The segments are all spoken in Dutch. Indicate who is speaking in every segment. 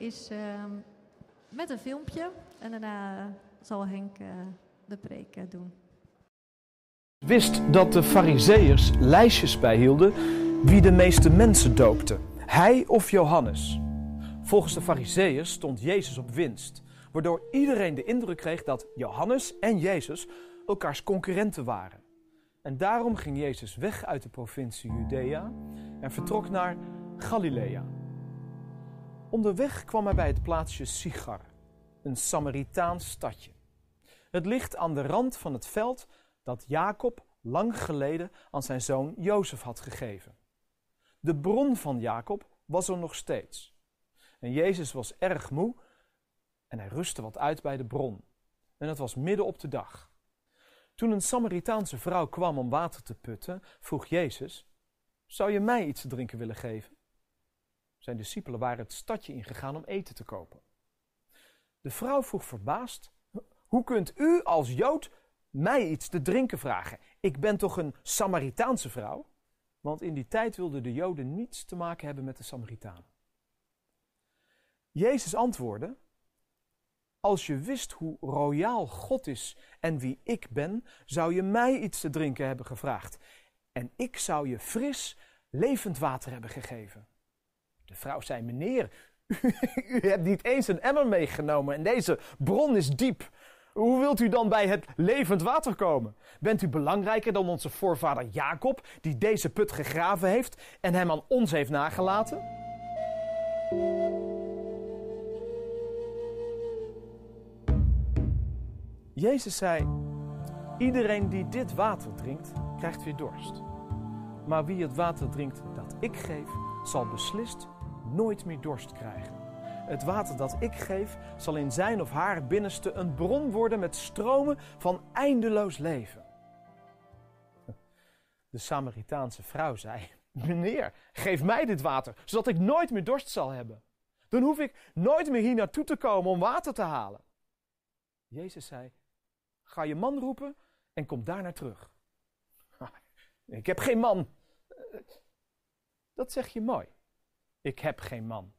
Speaker 1: Is ehm, met een filmpje en daarna zal Henk eh, de preek eh, doen.
Speaker 2: Wist dat de Fariseërs lijstjes bijhielden wie de meeste mensen doopte, hij of Johannes. Volgens de Fariseërs stond Jezus op winst, waardoor iedereen de indruk kreeg dat Johannes en Jezus elkaars concurrenten waren. En daarom ging Jezus weg uit de provincie Judea en vertrok naar Galilea. Onderweg kwam hij bij het plaatsje Sigar, een Samaritaans stadje. Het ligt aan de rand van het veld dat Jacob lang geleden aan zijn zoon Jozef had gegeven. De bron van Jacob was er nog steeds. En Jezus was erg moe en hij rustte wat uit bij de bron. En het was midden op de dag. Toen een Samaritaanse vrouw kwam om water te putten, vroeg Jezus: Zou je mij iets te drinken willen geven? Zijn discipelen waren het stadje ingegaan om eten te kopen. De vrouw vroeg verbaasd: Hoe kunt u als Jood mij iets te drinken vragen? Ik ben toch een Samaritaanse vrouw? Want in die tijd wilden de Joden niets te maken hebben met de Samaritanen. Jezus antwoordde: Als je wist hoe royaal God is en wie ik ben, zou je mij iets te drinken hebben gevraagd. En ik zou je fris, levend water hebben gegeven. De vrouw zei: Meneer, u hebt niet eens een emmer meegenomen en deze bron is diep. Hoe wilt u dan bij het levend water komen? Bent u belangrijker dan onze voorvader Jacob, die deze put gegraven heeft en hem aan ons heeft nagelaten? Jezus zei: Iedereen die dit water drinkt, krijgt weer dorst. Maar wie het water drinkt dat ik geef, zal beslist nooit meer dorst krijgen. Het water dat ik geef zal in zijn of haar binnenste een bron worden met stromen van eindeloos leven. De Samaritaanse vrouw zei: Meneer, geef mij dit water, zodat ik nooit meer dorst zal hebben. Dan hoef ik nooit meer hier naartoe te komen om water te halen. Jezus zei: Ga je man roepen en kom daarna terug. Ik heb geen man. Dat zeg je mooi. Ik heb geen man.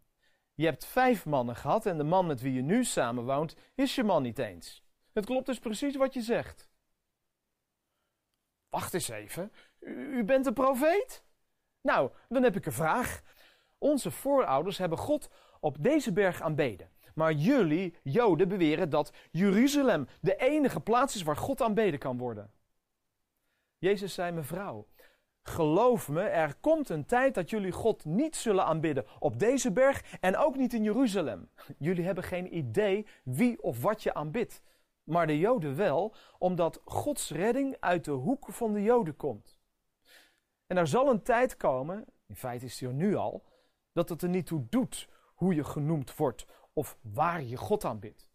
Speaker 2: Je hebt vijf mannen gehad en de man met wie je nu samenwoont is je man niet eens. Het klopt dus precies wat je zegt. Wacht eens even, u, u bent een profeet? Nou, dan heb ik een vraag. Onze voorouders hebben God op deze berg aanbeden. Maar jullie, Joden, beweren dat Jeruzalem de enige plaats is waar God aanbeden kan worden. Jezus zei, mevrouw, Geloof me, er komt een tijd dat jullie God niet zullen aanbidden op deze berg en ook niet in Jeruzalem. Jullie hebben geen idee wie of wat je aanbidt. Maar de Joden wel, omdat Gods redding uit de hoek van de Joden komt. En er zal een tijd komen, in feite is die er nu al, dat het er niet toe doet hoe je genoemd wordt of waar je God aanbidt.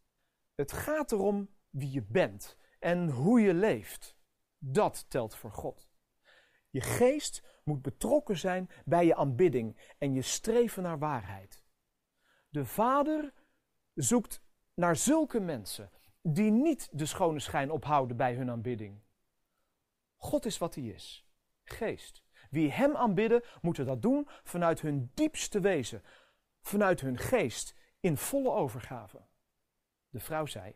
Speaker 2: Het gaat erom wie je bent en hoe je leeft. Dat telt voor God. Je geest moet betrokken zijn bij je aanbidding en je streven naar waarheid. De Vader zoekt naar zulke mensen die niet de schone schijn ophouden bij hun aanbidding. God is wat hij is, geest. Wie hem aanbidden, moeten dat doen vanuit hun diepste wezen, vanuit hun geest, in volle overgave. De vrouw zei: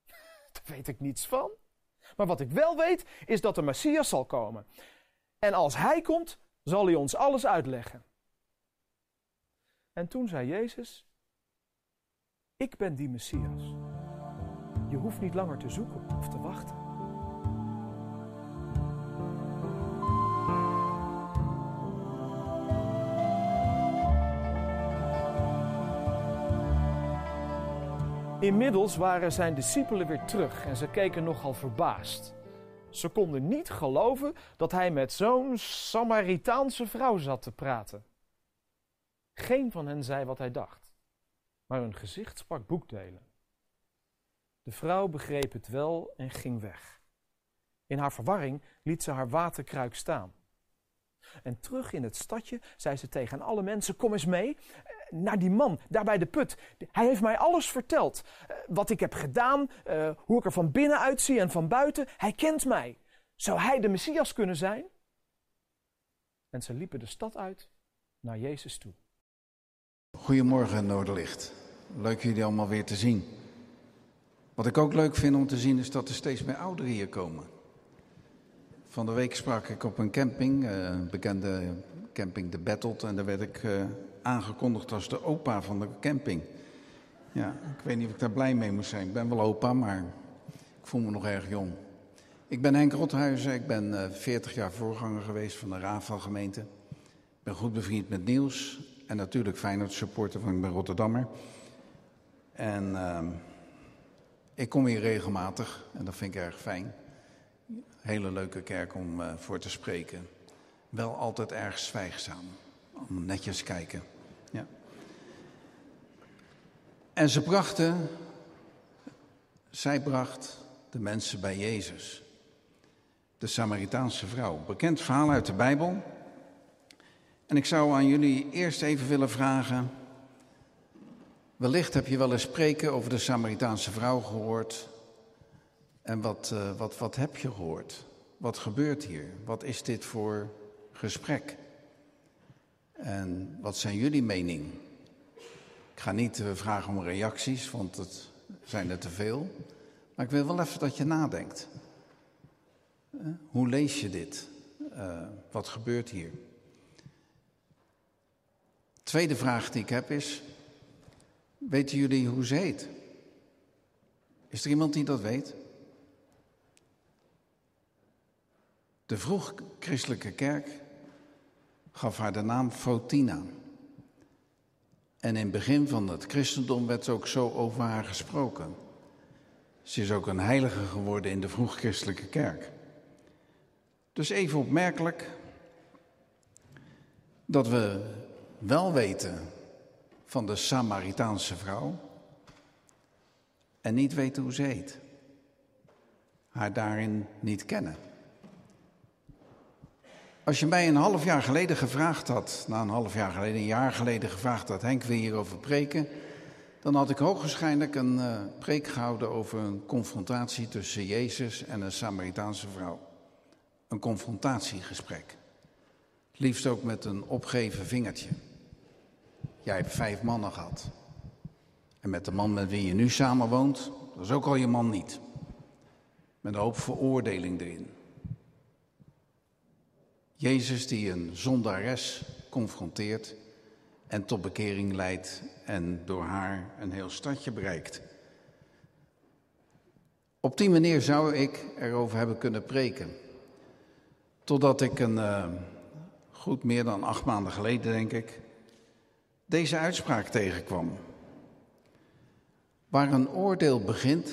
Speaker 2: Daar weet ik niets van. Maar wat ik wel weet, is dat de Messias zal komen. En als hij komt, zal hij ons alles uitleggen. En toen zei Jezus: Ik ben die Messias. Je hoeft niet langer te zoeken of te wachten. Inmiddels waren zijn discipelen weer terug en ze keken nogal verbaasd. Ze konden niet geloven dat hij met zo'n Samaritaanse vrouw zat te praten. Geen van hen zei wat hij dacht, maar hun gezicht sprak boekdelen. De vrouw begreep het wel en ging weg. In haar verwarring liet ze haar waterkruik staan. En terug in het stadje zei ze tegen alle mensen: Kom eens mee naar die man, daar bij de put. Hij heeft mij alles verteld. Eh, wat ik heb gedaan, uh, hoe ik er van binnen uitzie en van buiten. Hij kent mij. Zou hij de Messias kunnen zijn? En ze liepen de stad uit naar Jezus toe.
Speaker 3: Goedemorgen Noorderlicht. Leuk jullie allemaal weer te zien. Wat ik ook leuk vind om te zien is dat er steeds meer ouderen hier komen. Van de week sprak ik op een camping, eh, een bekende camping De Battled. En daar werd ik aangekondigd als de opa van de camping. Ja, ik weet niet of ik daar blij mee moet zijn. Ik ben wel opa, maar ik voel me nog erg jong. Ik ben Henk Rothuizen, ik ben uh, 40 jaar voorganger geweest van de Raad van Gemeente. Ik ben goed bevriend met Niels en natuurlijk Feyenoord supporter, van ik ben Rotterdammer. En uh, ik kom hier regelmatig en dat vind ik erg fijn. Hele leuke kerk om uh, voor te spreken. Wel altijd erg zwijgzaam. Om netjes kijken. Ja. En ze brachten, zij bracht de mensen bij Jezus. De Samaritaanse vrouw. Bekend verhaal uit de Bijbel. En ik zou aan jullie eerst even willen vragen. Wellicht heb je wel eens spreken over de Samaritaanse vrouw gehoord. En wat, uh, wat, wat heb je gehoord? Wat gebeurt hier? Wat is dit voor gesprek? En wat zijn jullie mening? Ik ga niet uh, vragen om reacties, want het zijn er te veel. Maar ik wil wel even dat je nadenkt. Uh, hoe lees je dit? wat gebeurt hier? Tweede vraag die ik heb is: weten jullie hoe ze heet? Is er iemand die dat weet? De vroeg-christelijke kerk gaf haar de naam Fotina. En in het begin van het christendom werd ook zo over haar gesproken. Ze is ook een heilige geworden in de vroeg-christelijke kerk. Dus even opmerkelijk dat we wel weten van de Samaritaanse vrouw en niet weten hoe ze heet. Haar daarin niet kennen. Als je mij een half jaar geleden gevraagd had, na een half jaar geleden, een jaar geleden gevraagd had, Henk wil hierover preken, dan had ik hoogwaarschijnlijk een uh, preek gehouden over een confrontatie tussen Jezus en een Samaritaanse vrouw. Een confrontatiegesprek. Liefst ook met een opgeven vingertje. Jij hebt vijf mannen gehad. En met de man met wie je nu samenwoont, dat is ook al je man niet. Met een hoop veroordeling erin. Jezus die een zondares confronteert en tot bekering leidt en door haar een heel stadje bereikt. Op die manier zou ik erover hebben kunnen preken. Totdat ik een, uh, goed meer dan acht maanden geleden, denk ik, deze uitspraak tegenkwam. Waar een oordeel begint,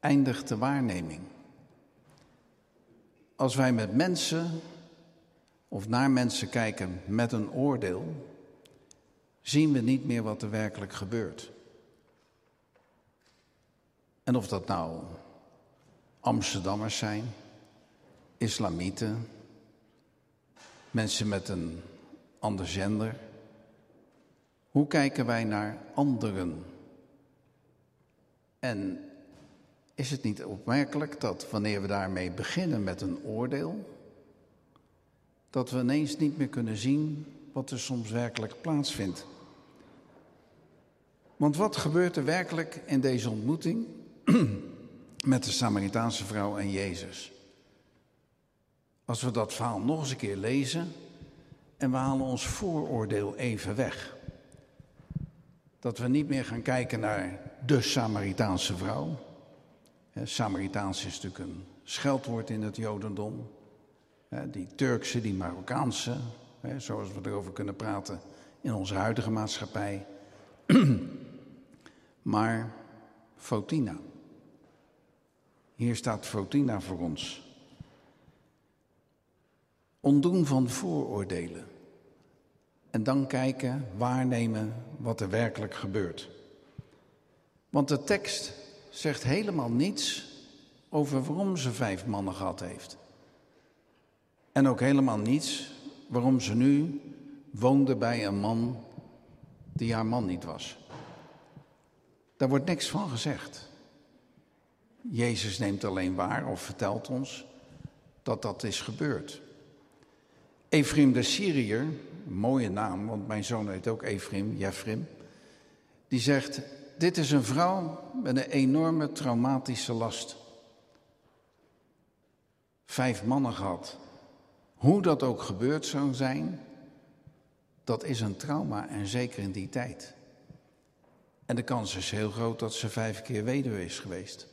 Speaker 3: eindigt de waarneming. Als wij met mensen of naar mensen kijken met een oordeel, zien we niet meer wat er werkelijk gebeurt. En of dat nou Amsterdammers zijn, islamieten, mensen met een ander gender. Hoe kijken wij naar anderen? En is het niet opmerkelijk dat wanneer we daarmee beginnen met een oordeel, dat we ineens niet meer kunnen zien wat er soms werkelijk plaatsvindt. Want wat gebeurt er werkelijk in deze ontmoeting met de Samaritaanse vrouw en Jezus? Als we dat verhaal nog eens een keer lezen en we halen ons vooroordeel even weg. Dat we niet meer gaan kijken naar de Samaritaanse vrouw. Samaritaans is natuurlijk een scheldwoord in het Jodendom die Turkse, die Marokkaanse, zoals we erover kunnen praten in onze huidige maatschappij. maar Fotina. Hier staat Fotina voor ons. Ontdoen van vooroordelen. En dan kijken, waarnemen wat er werkelijk gebeurt. Want de tekst zegt helemaal niets over waarom ze vijf mannen gehad heeft. En ook helemaal niets waarom ze nu woonde bij een man die haar man niet was. Daar wordt niks van gezegd. Jezus neemt alleen waar of vertelt ons dat dat is gebeurd. Ephraim de Syriër, mooie naam, want mijn zoon heet ook Ephraim, Jefrim, die zegt, dit is een vrouw met een enorme traumatische last. Vijf mannen gehad. Hoe dat ook gebeurd zou zijn, dat is een trauma en zeker in die tijd. En de kans is heel groot dat ze vijf keer weduwe is geweest.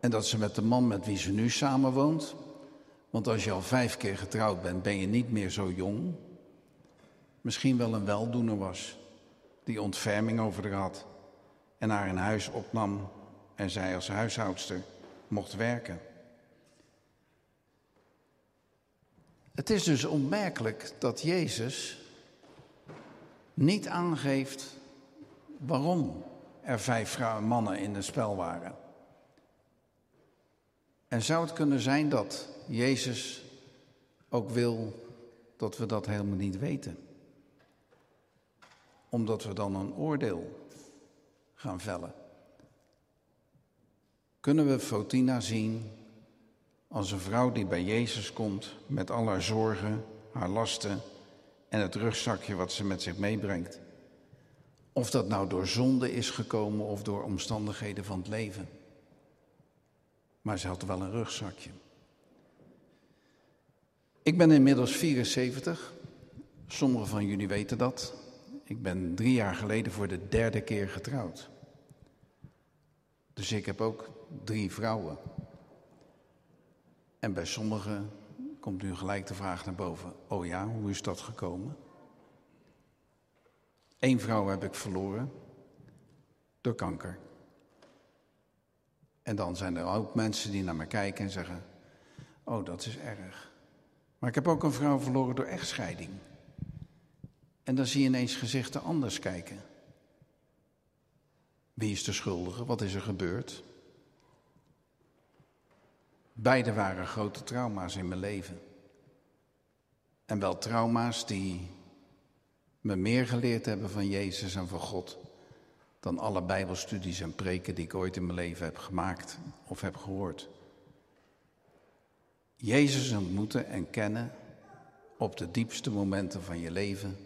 Speaker 3: En dat ze met de man met wie ze nu samenwoont, want als je al vijf keer getrouwd bent, ben je niet meer zo jong, misschien wel een weldoener was, die ontferming over haar had en haar in huis opnam en zij als huishoudster mocht werken. Het is dus onmerkelijk dat Jezus niet aangeeft waarom er vijf mannen in het spel waren. En zou het kunnen zijn dat Jezus ook wil dat we dat helemaal niet weten? Omdat we dan een oordeel gaan vellen. Kunnen we Fotina zien als een vrouw die bij Jezus komt met al haar zorgen, haar lasten en het rugzakje wat ze met zich meebrengt. Of dat nou door zonde is gekomen of door omstandigheden van het leven. Maar ze had wel een rugzakje. Ik ben inmiddels 74. Sommigen van jullie weten dat. Ik ben drie jaar geleden voor de derde keer getrouwd. Dus ik heb ook drie vrouwen. En bij sommigen komt nu gelijk de vraag naar boven: oh ja, hoe is dat gekomen? Eén vrouw heb ik verloren door kanker. En dan zijn er ook mensen die naar me kijken en zeggen: Oh, dat is erg. Maar ik heb ook een vrouw verloren door echtscheiding. En dan zie je ineens gezichten anders kijken. Wie is de schuldige? Wat is er gebeurd? Beide waren grote trauma's in mijn leven. En wel trauma's die me meer geleerd hebben van Jezus en van God dan alle Bijbelstudies en preken die ik ooit in mijn leven heb gemaakt of heb gehoord. Jezus ontmoeten en kennen op de diepste momenten van je leven,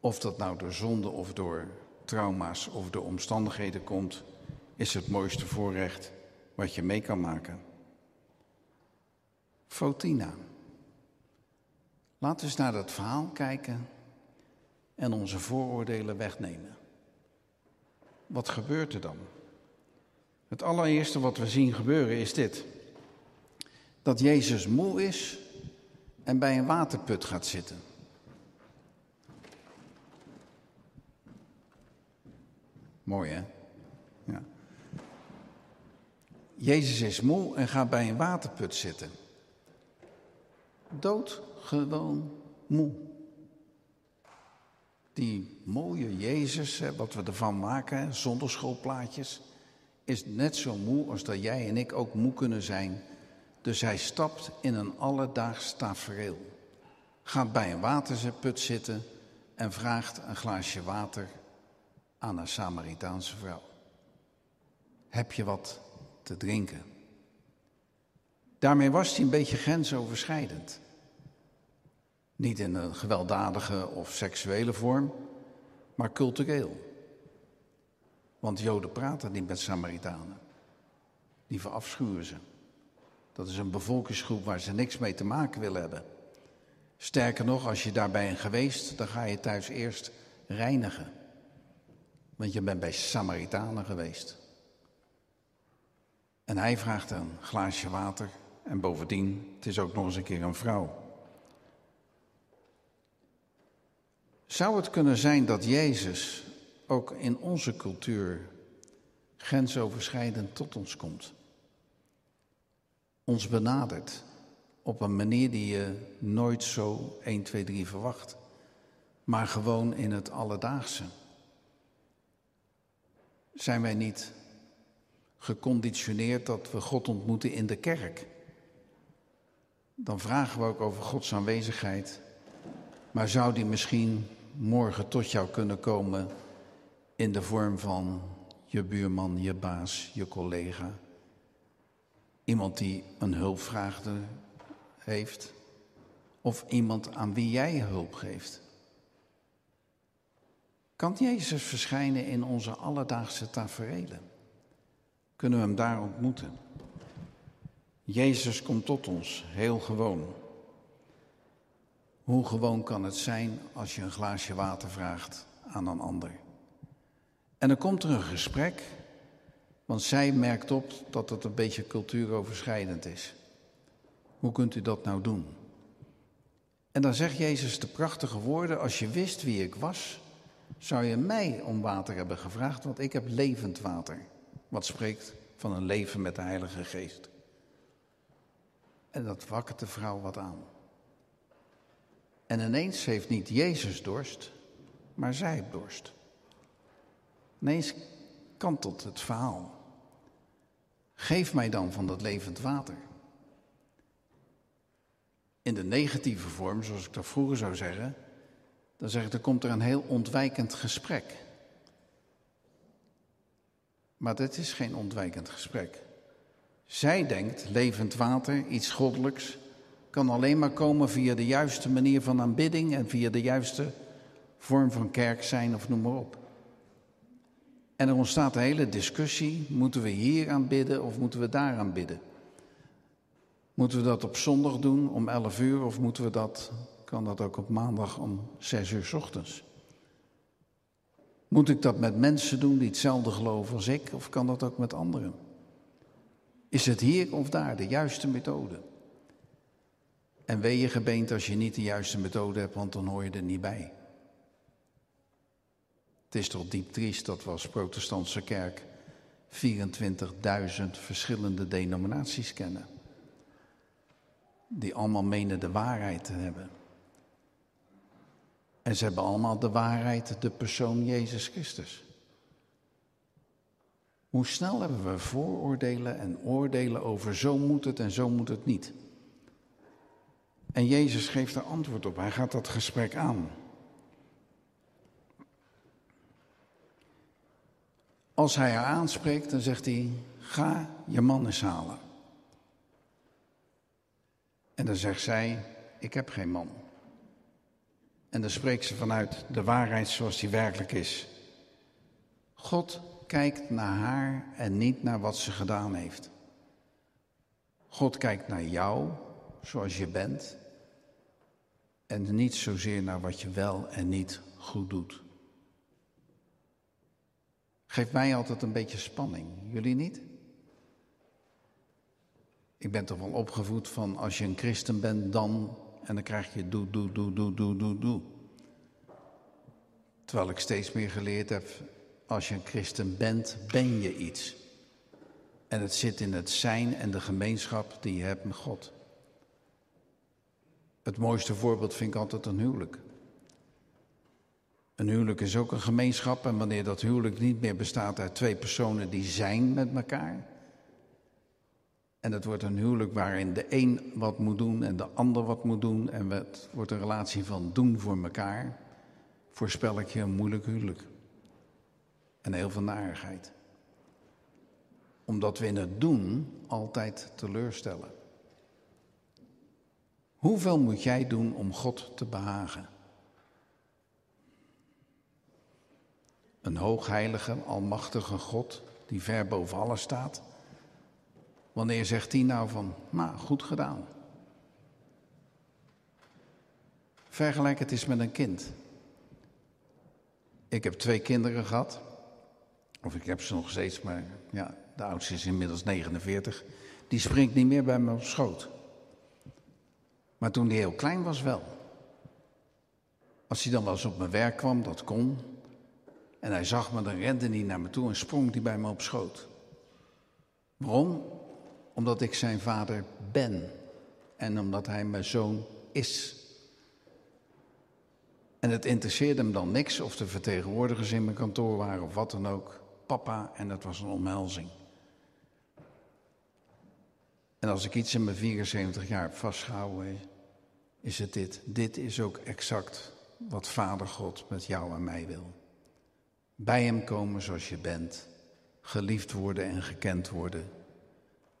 Speaker 3: of dat nou door zonde of door trauma's of door omstandigheden komt, is het mooiste voorrecht wat je mee kan maken. Fotina. Laten we eens naar dat verhaal kijken en onze vooroordelen wegnemen. Wat gebeurt er dan? Het allereerste wat we zien gebeuren is dit. Dat Jezus moe is en bij een waterput gaat zitten. Mooi hè? Ja. Jezus is moe en gaat bij een waterput zitten. Doodgewoon moe. Die mooie Jezus, wat we ervan maken, zonderschoolplaatjes, is net zo moe als dat jij en ik ook moe kunnen zijn. Dus hij stapt in een alledaags tafereel. Gaat bij een waterput zitten en vraagt een glaasje water aan een Samaritaanse vrouw. Heb je wat te drinken? Daarmee was hij een beetje grensoverschrijdend. Niet in een gewelddadige of seksuele vorm, maar cultureel. Want Joden praten niet met Samaritanen. Die verafschuwen ze. Dat is een bevolkingsgroep waar ze niks mee te maken willen hebben. Sterker nog, als je daarbij bent geweest, dan ga je thuis eerst reinigen. Want je bent bij Samaritanen geweest. En hij vraagt een glaasje water en bovendien, het is ook nog eens een keer een vrouw. Zou het kunnen zijn dat Jezus ook in onze cultuur grensoverschrijdend tot ons komt? Ons benadert op een manier die je nooit zo 1, 2, 3 verwacht, maar gewoon in het alledaagse. Zijn wij niet geconditioneerd dat we God ontmoeten in de kerk? Dan vragen we ook over Gods aanwezigheid. Maar zou die misschien morgen tot jou kunnen komen in de vorm van je buurman, je baas, je collega? Iemand die een hulpvraag heeft? Of iemand aan wie jij hulp geeft? Kan Jezus verschijnen in onze alledaagse taferelen? Kunnen we hem daar ontmoeten? Jezus komt tot ons, heel gewoon. Hoe gewoon kan het zijn als je een glaasje water vraagt aan een ander? En dan komt er een gesprek, want zij merkt op dat het een beetje cultuuroverschrijdend is. Hoe kunt u dat nou doen? En dan zegt Jezus de prachtige woorden: Als je wist wie ik was, zou je mij om water hebben gevraagd, want ik heb levend water. Wat spreekt van een leven met de Heilige Geest. En dat wakkert de vrouw wat aan. En ineens heeft niet Jezus dorst, maar zij dorst. Ineens kantelt het verhaal. Geef mij dan van dat levend water. In de negatieve vorm, zoals ik dat vroeger zou zeggen, dan zeg ik, er komt er een heel ontwijkend gesprek. Maar dit is geen ontwijkend gesprek. Zij denkt, levend water, iets goddelijks, kan alleen maar komen via de juiste manier van aanbidding en via de juiste vorm van kerk zijn of noem maar op. En er ontstaat een hele discussie, moeten we hier aanbidden of moeten we daar aanbidden? Moeten we dat op zondag doen om 11 uur of moeten we dat, kan dat ook op maandag om 6 uur ochtends? Moet ik dat met mensen doen die hetzelfde geloven als ik of kan dat ook met anderen? Is het hier of daar de juiste methode? En wee je gebeent als je niet de juiste methode hebt, want dan hoor je er niet bij. Het is toch diep triest dat we als protestantse kerk 24.000 verschillende denominaties kennen. Die allemaal menen de waarheid te hebben. En ze hebben allemaal de waarheid, de persoon Jezus Christus. Hoe snel hebben we vooroordelen en oordelen over zo moet het en zo moet het niet. En Jezus geeft er antwoord op. Hij gaat dat gesprek aan. Als hij haar aanspreekt, dan zegt hij: Ga je man eens halen. En dan zegt zij: Ik heb geen man. En dan spreekt ze vanuit de waarheid zoals die werkelijk is. God kijkt naar haar en niet naar wat ze gedaan heeft. God kijkt naar jou zoals je bent en niet zozeer naar wat je wel en niet goed doet. Geeft mij altijd een beetje spanning. Jullie niet? Ik ben toch wel opgevoed van als je een christen bent, dan. En dan krijg je doe, doe, doe, doe, doe, doe, doe. Terwijl ik steeds meer geleerd heb, als je een christen bent, ben je iets. En het zit in het zijn en de gemeenschap die je hebt met God. Het mooiste voorbeeld vind ik altijd een huwelijk. Een huwelijk is ook een gemeenschap en wanneer dat huwelijk niet meer bestaat uit twee personen die zijn met elkaar. En het wordt een huwelijk waarin de een wat moet doen en de ander wat moet doen. En het wordt een relatie van doen voor elkaar. Voorspel ik je een moeilijk huwelijk. En heel veel narigheid. Omdat we in het doen altijd teleurstellen. Hoeveel moet jij doen om God te behagen? Een hoogheilige, almachtige God die ver boven alles staat. Wanneer zegt hij nou van, nou, goed gedaan. Vergelijk het eens met een kind. Ik heb twee kinderen gehad. Of ik heb ze nog steeds, maar ja, de oudste is inmiddels 49. Die springt niet meer bij me op schoot. Maar toen hij heel klein was wel. Als hij dan wel eens op mijn werk kwam, dat kon. En hij zag me, dan rende hij naar me toe en sprong hij bij me op schoot. Waarom? Omdat ik zijn vader ben. En omdat hij mijn zoon is. En het interesseerde hem dan niks of de vertegenwoordigers in mijn kantoor waren of wat dan ook. Papa, en het was een omhelzing. En als ik iets in mijn 74 jaar heb vastgehouden, is het dit. Dit is ook exact wat Vader God met jou en mij wil. Bij Hem komen zoals je bent, geliefd worden en gekend worden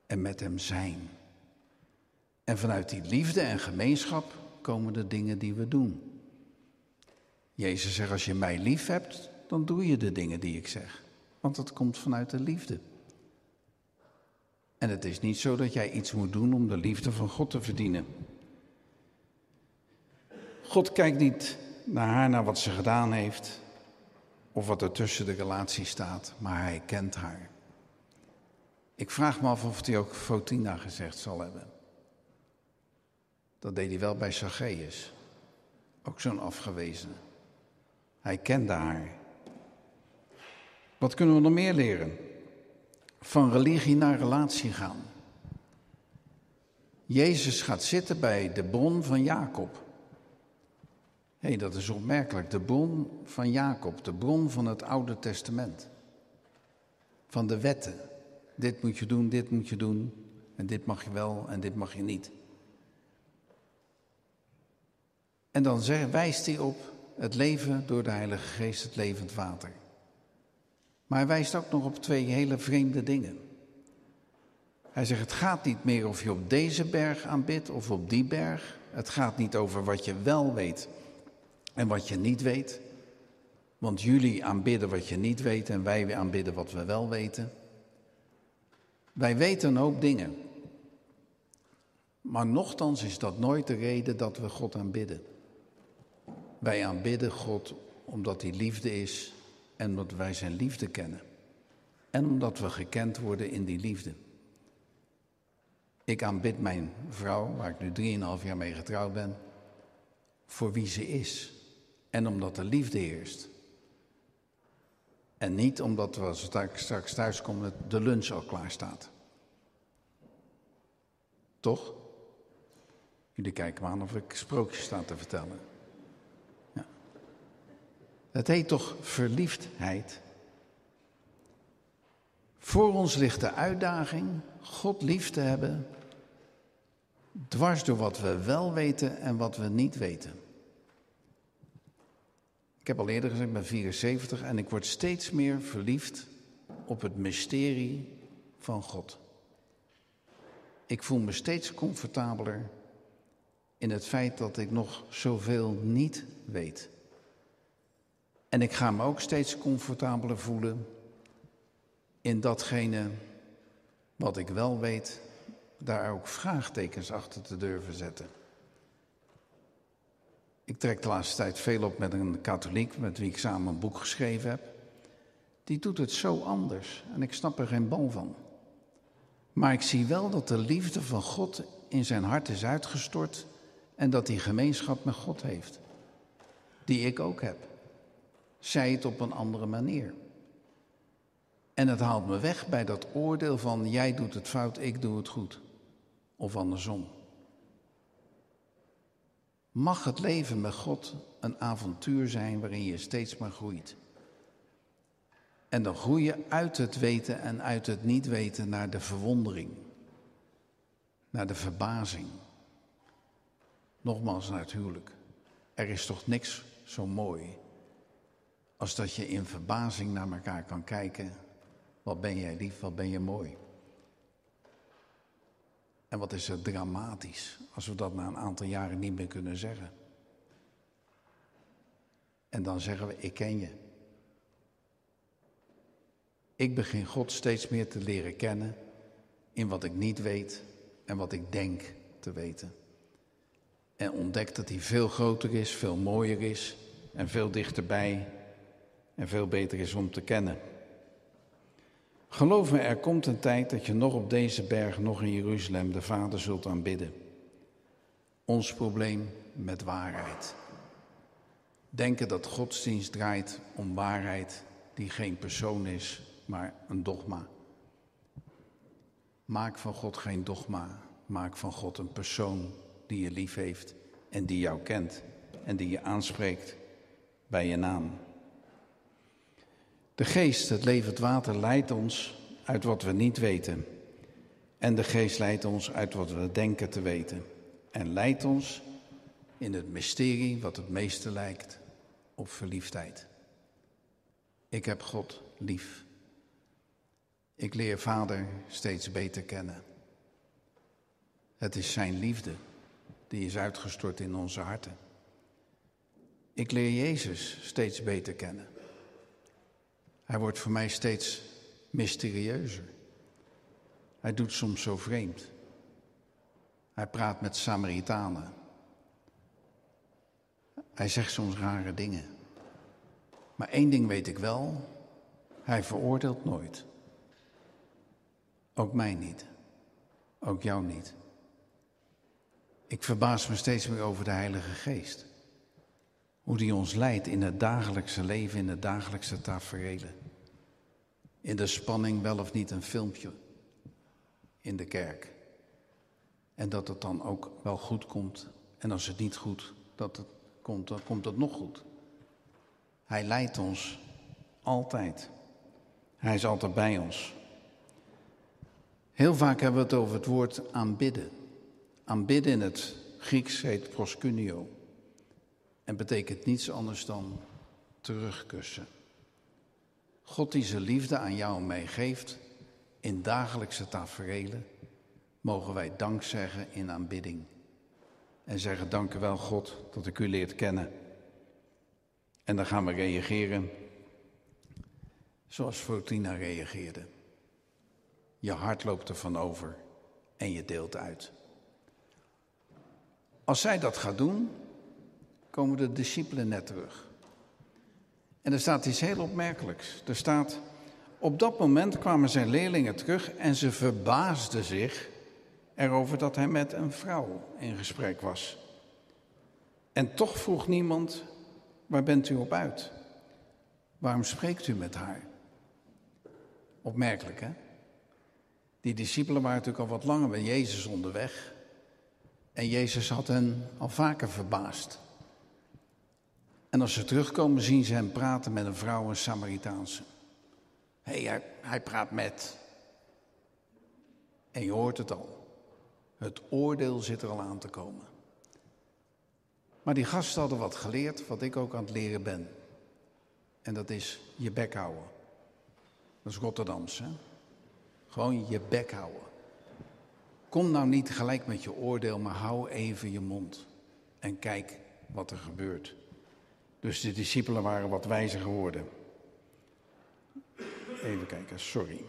Speaker 3: en met Hem zijn. En vanuit die liefde en gemeenschap komen de dingen die we doen. Jezus zegt, als je mij lief hebt, dan doe je de dingen die ik zeg. Want dat komt vanuit de liefde. En het is niet zo dat jij iets moet doen om de liefde van God te verdienen. God kijkt niet naar haar, naar wat ze gedaan heeft, of wat er tussen de relatie staat, maar hij kent haar. Ik vraag me af of hij ook Fotina gezegd zal hebben. Dat deed hij wel bij Zacchaeus. Ook zo'n afgewezene. Hij kende haar. Wat kunnen we nog meer leren? Van religie naar relatie gaan. Jezus gaat zitten bij de bron van Jacob. Hé, hey, dat is opmerkelijk. De bron van Jacob, de bron van het Oude Testament. Van de wetten. Dit moet je doen, dit moet je doen. En dit mag je wel en dit mag je niet. En dan wijst hij op het leven door de Heilige Geest, het levend water. Maar hij wijst ook nog op twee hele vreemde dingen. Hij zegt, het gaat niet meer of je op deze berg aanbidt of op die berg. Het gaat niet over wat je wel weet en wat je niet weet. Want jullie aanbidden wat je niet weet en wij aanbidden wat we wel weten. Wij weten een hoop dingen. Maar nochtans is dat nooit de reden dat we God aanbidden. Wij aanbidden God omdat Hij liefde is en omdat wij Zijn liefde kennen. En omdat we gekend worden in die liefde. Ik aanbid mijn vrouw, waar ik nu drieënhalf jaar mee getrouwd ben, voor wie ze is. En omdat de liefde heerst. En niet omdat we als we straks thuis komen de lunch al klaar staat. Toch? Jullie kijken me aan of ik sprookjes sta te vertellen. Het heet toch verliefdheid? Voor ons ligt de uitdaging God lief te hebben, dwars door wat we wel weten en wat we niet weten. Ik heb al eerder gezegd, ik ben 74 en ik word steeds meer verliefd op het mysterie van God. Ik voel me steeds comfortabeler in het feit dat ik nog zoveel niet weet. En ik ga me ook steeds comfortabeler voelen in datgene wat ik wel weet, daar ook vraagtekens achter te durven zetten. Ik trek de laatste tijd veel op met een katholiek met wie ik samen een boek geschreven heb. Die doet het zo anders en ik snap er geen bal van. Maar ik zie wel dat de liefde van God in zijn hart is uitgestort en dat hij gemeenschap met God heeft. Die ik ook heb. Zij het op een andere manier. En het haalt me weg bij dat oordeel van jij doet het fout, ik doe het goed. Of andersom. Mag het leven met God een avontuur zijn waarin je steeds maar groeit. En dan groei je uit het weten en uit het niet weten naar de verwondering, naar de verbazing. Nogmaals naar het huwelijk. Er is toch niks zo mooi als dat je in verbazing naar elkaar kan kijken. Wat ben jij lief, wat ben je mooi. En wat is er dramatisch als we dat na een aantal jaren niet meer kunnen zeggen. En dan zeggen we, ik ken je. Ik begin God steeds meer te leren kennen in wat ik niet weet en wat ik denk te weten. En ontdek dat hij veel groter is, veel mooier is en veel dichterbij en veel beter is om te kennen. Geloof me, er komt een tijd dat je nog op deze berg, nog in Jeruzalem, de Vader zult aanbidden. Ons probleem met waarheid. Denken dat godsdienst draait om waarheid die geen persoon is, maar een dogma. Maak van God geen dogma, maak van God een persoon die je lief heeft en die jou kent en die je aanspreekt bij je naam. De geest, het levend water, leidt ons uit wat we niet weten. En de geest leidt ons uit wat we denken te weten. En leidt ons in het mysterie wat het meeste lijkt op verliefdheid. Ik heb God lief. Ik leer Vader steeds beter kennen. Het is Zijn liefde die is uitgestort in onze harten. Ik leer Jezus steeds beter kennen. Hij wordt voor mij steeds mysterieuzer. Hij doet soms zo vreemd. Hij praat met Samaritanen. Hij zegt soms rare dingen. Maar één ding weet ik wel: hij veroordeelt nooit. Ook mij niet. Ook jou niet. Ik verbaas me steeds meer over de Heilige Geest. Hoe die ons leidt in het dagelijkse leven, in de dagelijkse taferelen. In de spanning wel of niet een filmpje in de kerk. En dat het dan ook wel goed komt. En als het niet goed dat het komt, dan komt het nog goed. Hij leidt ons altijd. Hij is altijd bij ons. Heel vaak hebben we het over het woord aanbidden. Aanbidden in het Grieks heet proskunio. En betekent niets anders dan terugkussen. God die zijn liefde aan jou en mij geeft in dagelijkse taferelen, mogen wij dank zeggen in aanbidding. En zeggen dank u wel God dat ik u leert kennen. En dan gaan we reageren zoals Fortuna reageerde. Je hart loopt ervan over en je deelt uit. Als zij dat gaat doen, komen de discipelen net terug. En er staat iets heel opmerkelijks. Er staat, op dat moment kwamen zijn leerlingen terug en ze verbaasden zich erover dat hij met een vrouw in gesprek was. En toch vroeg niemand, waar bent u op uit? Waarom spreekt u met haar? Opmerkelijk, hè? Die discipelen waren natuurlijk al wat langer met Jezus onderweg. En Jezus had hen al vaker verbaasd. En als ze terugkomen, zien ze hem praten met een vrouw, een Samaritaanse. Hey, hij, praat met. En je hoort het al. Het oordeel zit er al aan te komen. Maar die gasten hadden wat geleerd, wat ik ook aan het leren ben. En dat is je bek houden. Dat is Rotterdams, hè? Gewoon je bek houden. Kom nou niet gelijk met je oordeel, maar hou even je mond. En kijk wat er gebeurt. Dus de discipelen waren wat wijzer geworden. Even kijken, sorry.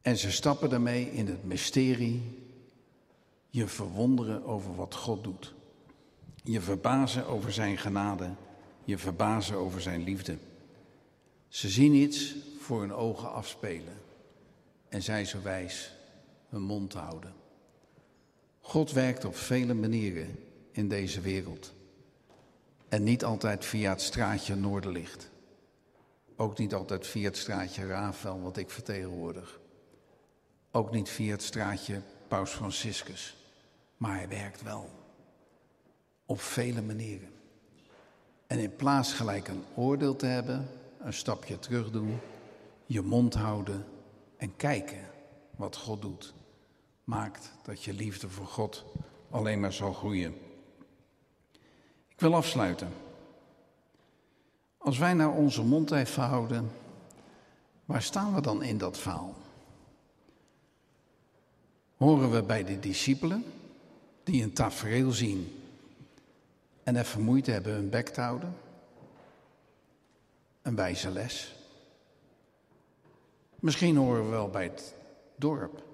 Speaker 3: En ze stappen daarmee in het mysterie, je verwonderen over wat God doet. Je verbazen over zijn genade, je verbazen over zijn liefde. Ze zien iets voor hun ogen afspelen en zijn zo wijs hun mond te houden. God werkt op vele manieren in deze wereld. En niet altijd via het straatje Noorderlicht. Ook niet altijd via het straatje Rafael, wat ik vertegenwoordig. Ook niet via het straatje Paus Franciscus. Maar hij werkt wel. Op vele manieren. En in plaats gelijk een oordeel te hebben, een stapje terug doen, je mond houden en kijken wat God doet, maakt dat je liefde voor God alleen maar zal groeien. Ik wil afsluiten. Als wij nou onze mond even houden, waar staan we dan in dat verhaal? Horen we bij de discipelen die een tafereel zien en even moeite hebben hun bek te houden? Een wijze les. Misschien horen we wel bij het dorp,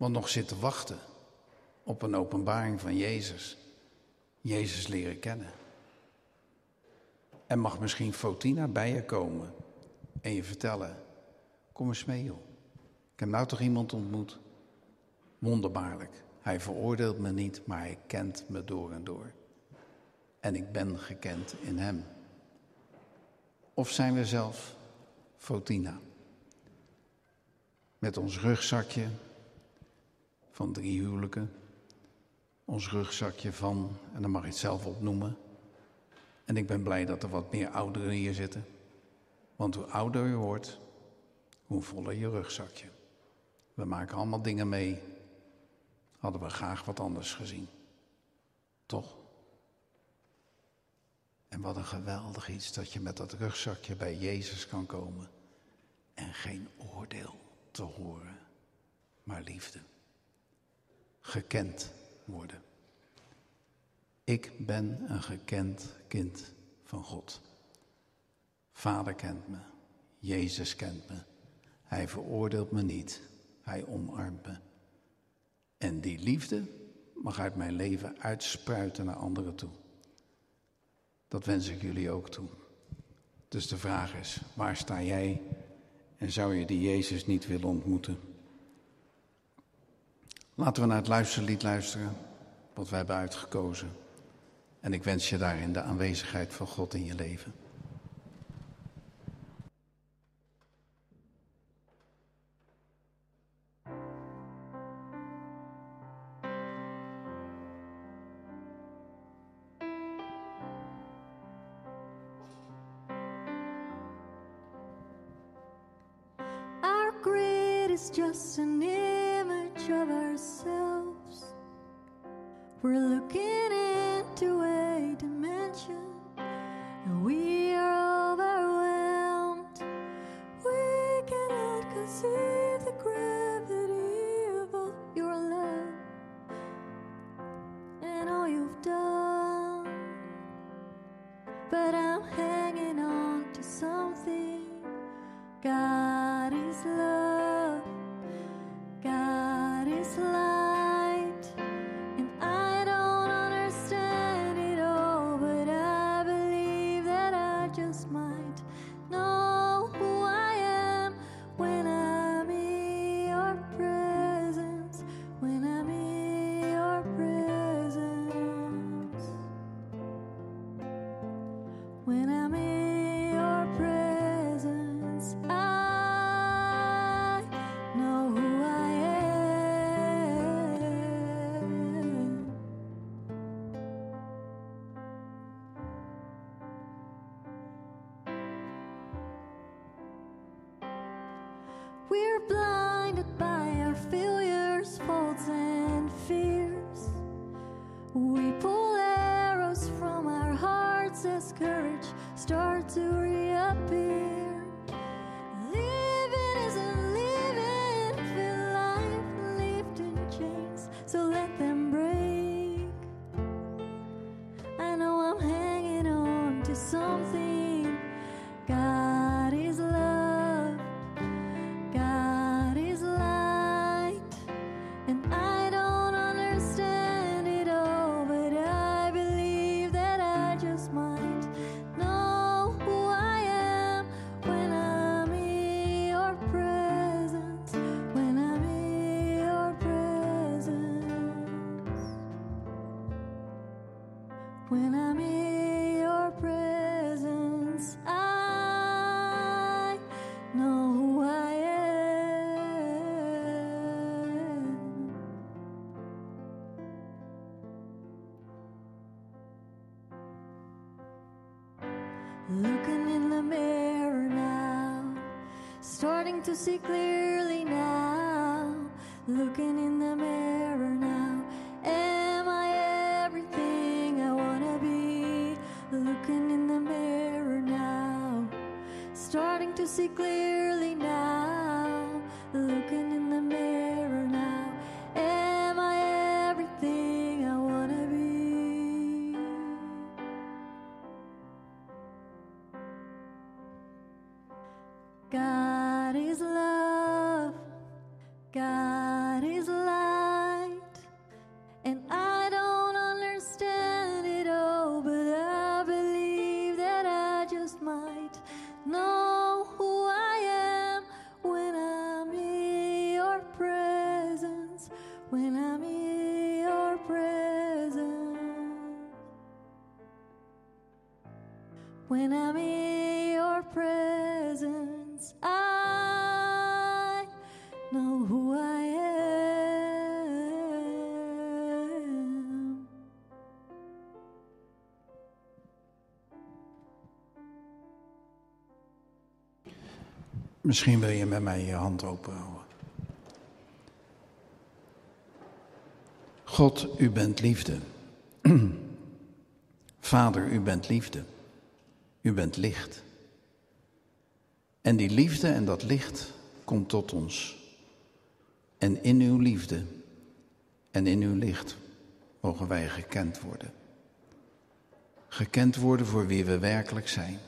Speaker 3: want nog zitten wachten op een openbaring van Jezus. Jezus leren kennen. En mag misschien Fotina bij je komen en je vertellen: Kom eens mee, joh. Ik heb nou toch iemand ontmoet? Wonderbaarlijk. Hij veroordeelt me niet, maar hij kent me door en door. En ik ben gekend in hem. Of zijn we zelf Fotina? Met ons rugzakje van drie huwelijken ons rugzakje van, en dan mag je het zelf opnoemen. En ik ben blij dat er wat meer ouderen hier zitten. Want hoe ouder je wordt, hoe voller je rugzakje. We maken allemaal dingen mee. Hadden we graag wat anders gezien. Toch? En wat een geweldig iets dat je met dat rugzakje bij Jezus kan komen. En geen oordeel
Speaker 1: te horen, maar liefde. Gekend worden. Ik ben een gekend kind van God. Vader kent me, Jezus kent me. Hij veroordeelt me niet, hij omarmt me. En die liefde mag uit mijn leven uitspruiten naar anderen toe. Dat wens ik jullie ook toe. Dus de vraag is, waar sta jij en zou je die Jezus niet willen ontmoeten? Laten we naar het luisterlied luisteren, wat wij hebben uitgekozen. En ik wens je daarin de aanwezigheid van God in je leven.
Speaker 3: To see clearly now. Looking in the mirror now, am I everything I wanna be? Looking in the mirror now, starting to see clearly now. Looking
Speaker 1: Misschien wil je met mij je hand open houden. God, u bent liefde. Vader, u bent liefde. U bent licht. En die liefde en dat licht komt tot ons
Speaker 3: En in uw liefde en in uw licht mogen wij gekend worden. Gekend worden voor wie we werkelijk zijn.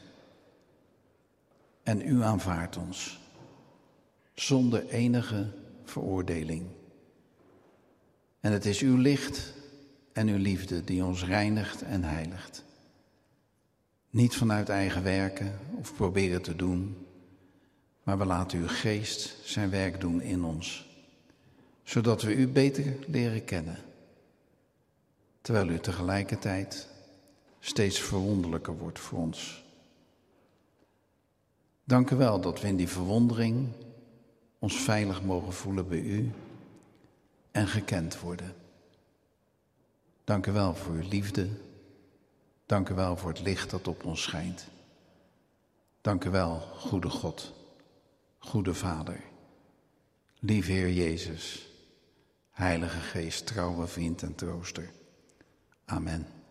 Speaker 3: En u aanvaardt ons zonder enige veroordeling. En het is uw licht en uw liefde die ons reinigt en heiligt. Niet vanuit eigen werken of proberen te doen, maar we laten uw geest zijn werk doen in ons, zodat we u beter leren kennen, terwijl u tegelijkertijd steeds verwonderlijker wordt voor ons. Dank u wel dat we in die verwondering ons veilig mogen voelen bij u en gekend worden. Dank u wel voor uw liefde. Dank u wel voor het licht dat op ons schijnt. Dank u wel, goede God, goede Vader, lieve Heer Jezus, Heilige Geest, trouwe vriend en trooster. Amen.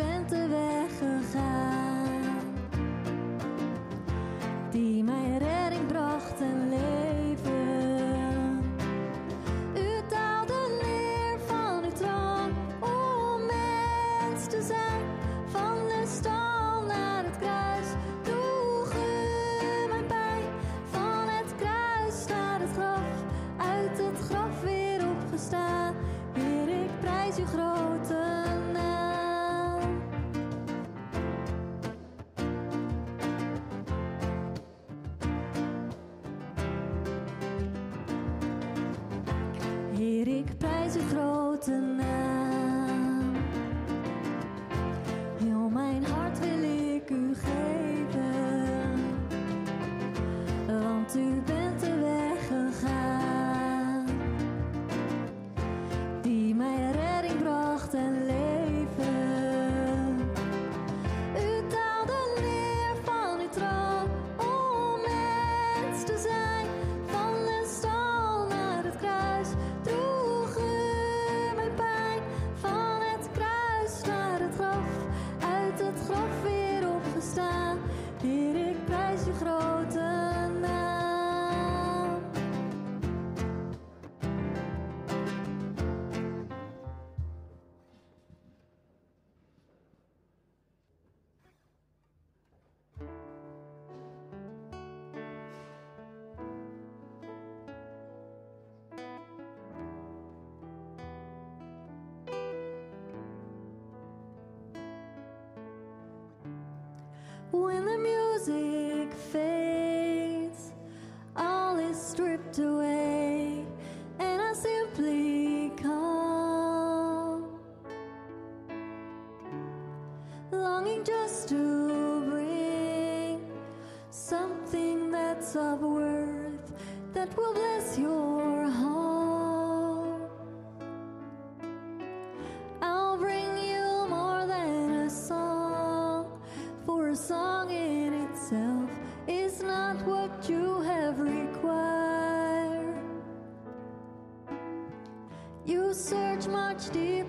Speaker 1: bent er weggegaan. When the music fades, all is stripped away. watched it.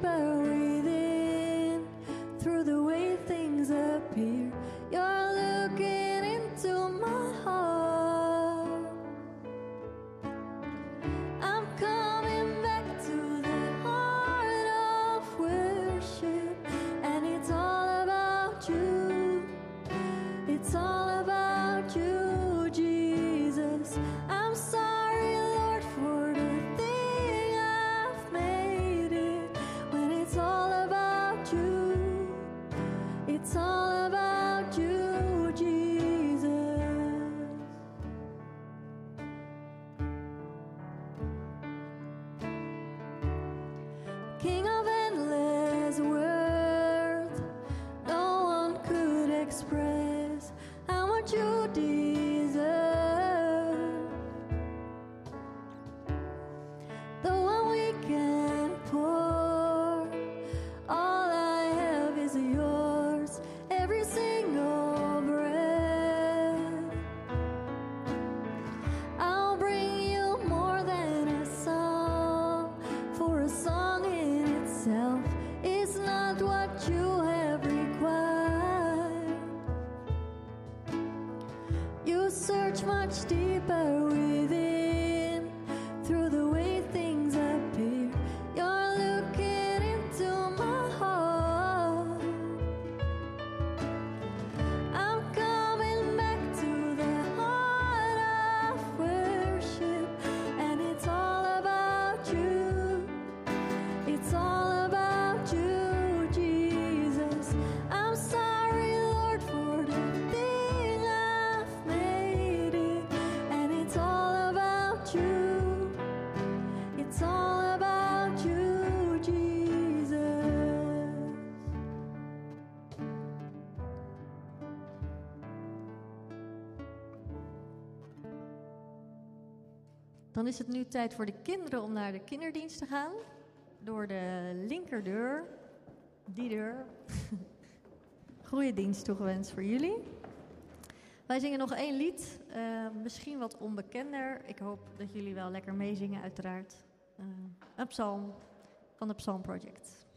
Speaker 4: Dan is het nu tijd voor de kinderen om naar de kinderdienst te gaan. Door de linkerdeur. Die deur. Goede dienst toegewenst voor jullie. Wij zingen nog één lied. Eh, misschien wat onbekender. Ik hoop dat jullie wel lekker meezingen, uiteraard.
Speaker 1: Uh, een psalm van de Psalm Project.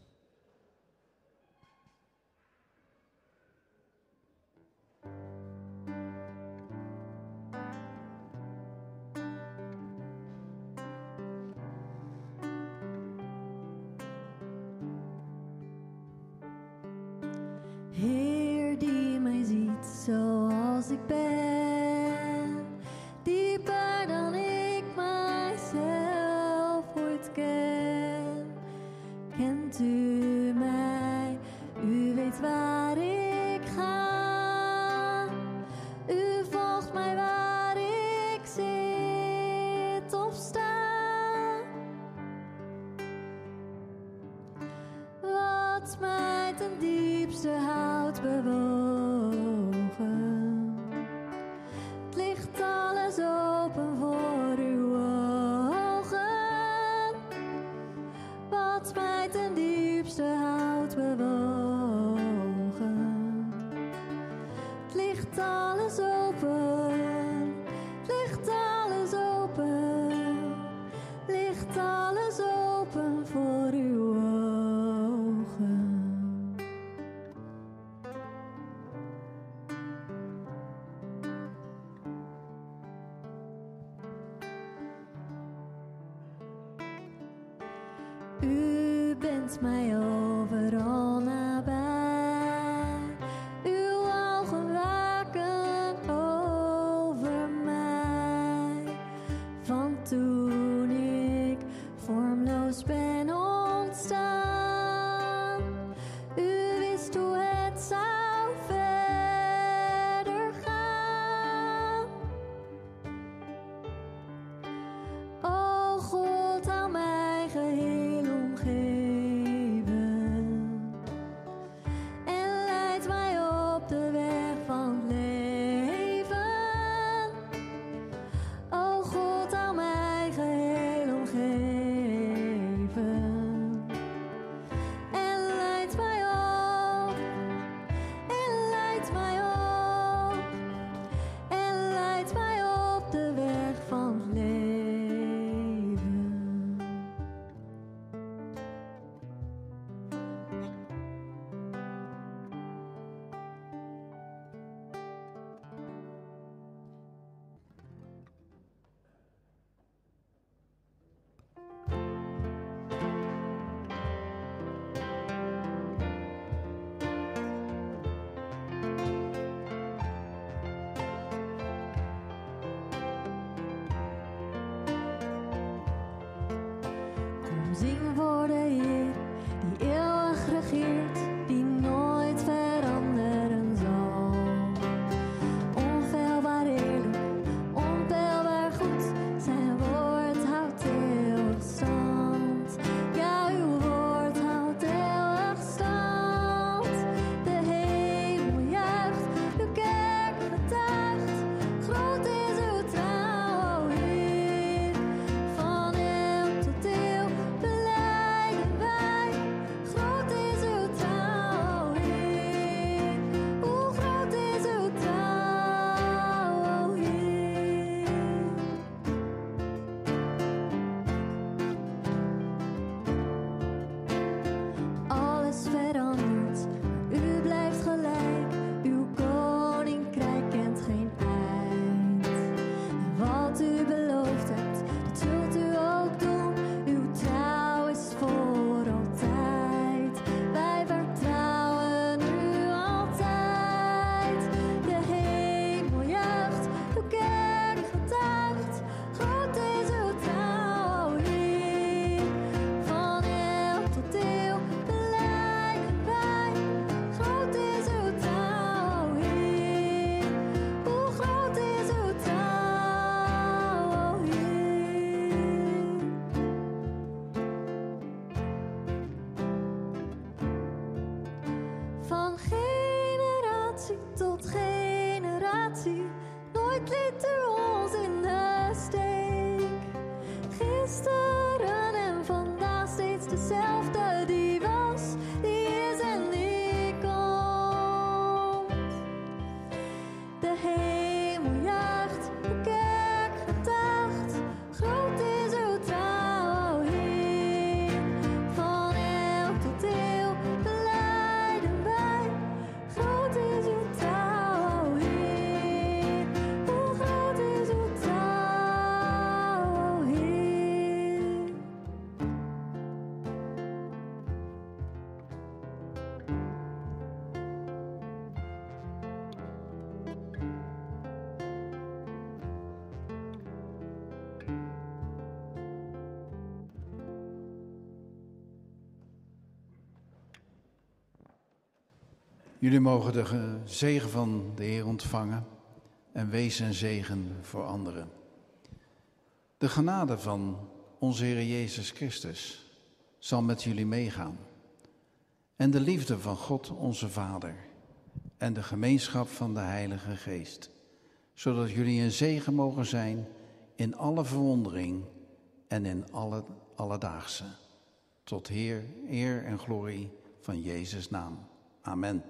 Speaker 5: Steeds dezelfde,
Speaker 3: Jullie mogen de zegen van de Heer ontvangen en wees een zegen voor anderen. De genade van onze Heer Jezus Christus zal met jullie meegaan. En de liefde van God onze Vader en de gemeenschap van de Heilige Geest, zodat jullie een zegen mogen zijn in alle verwondering en in alle alledaagse. Tot Heer, eer en glorie van Jezus' naam. Amen.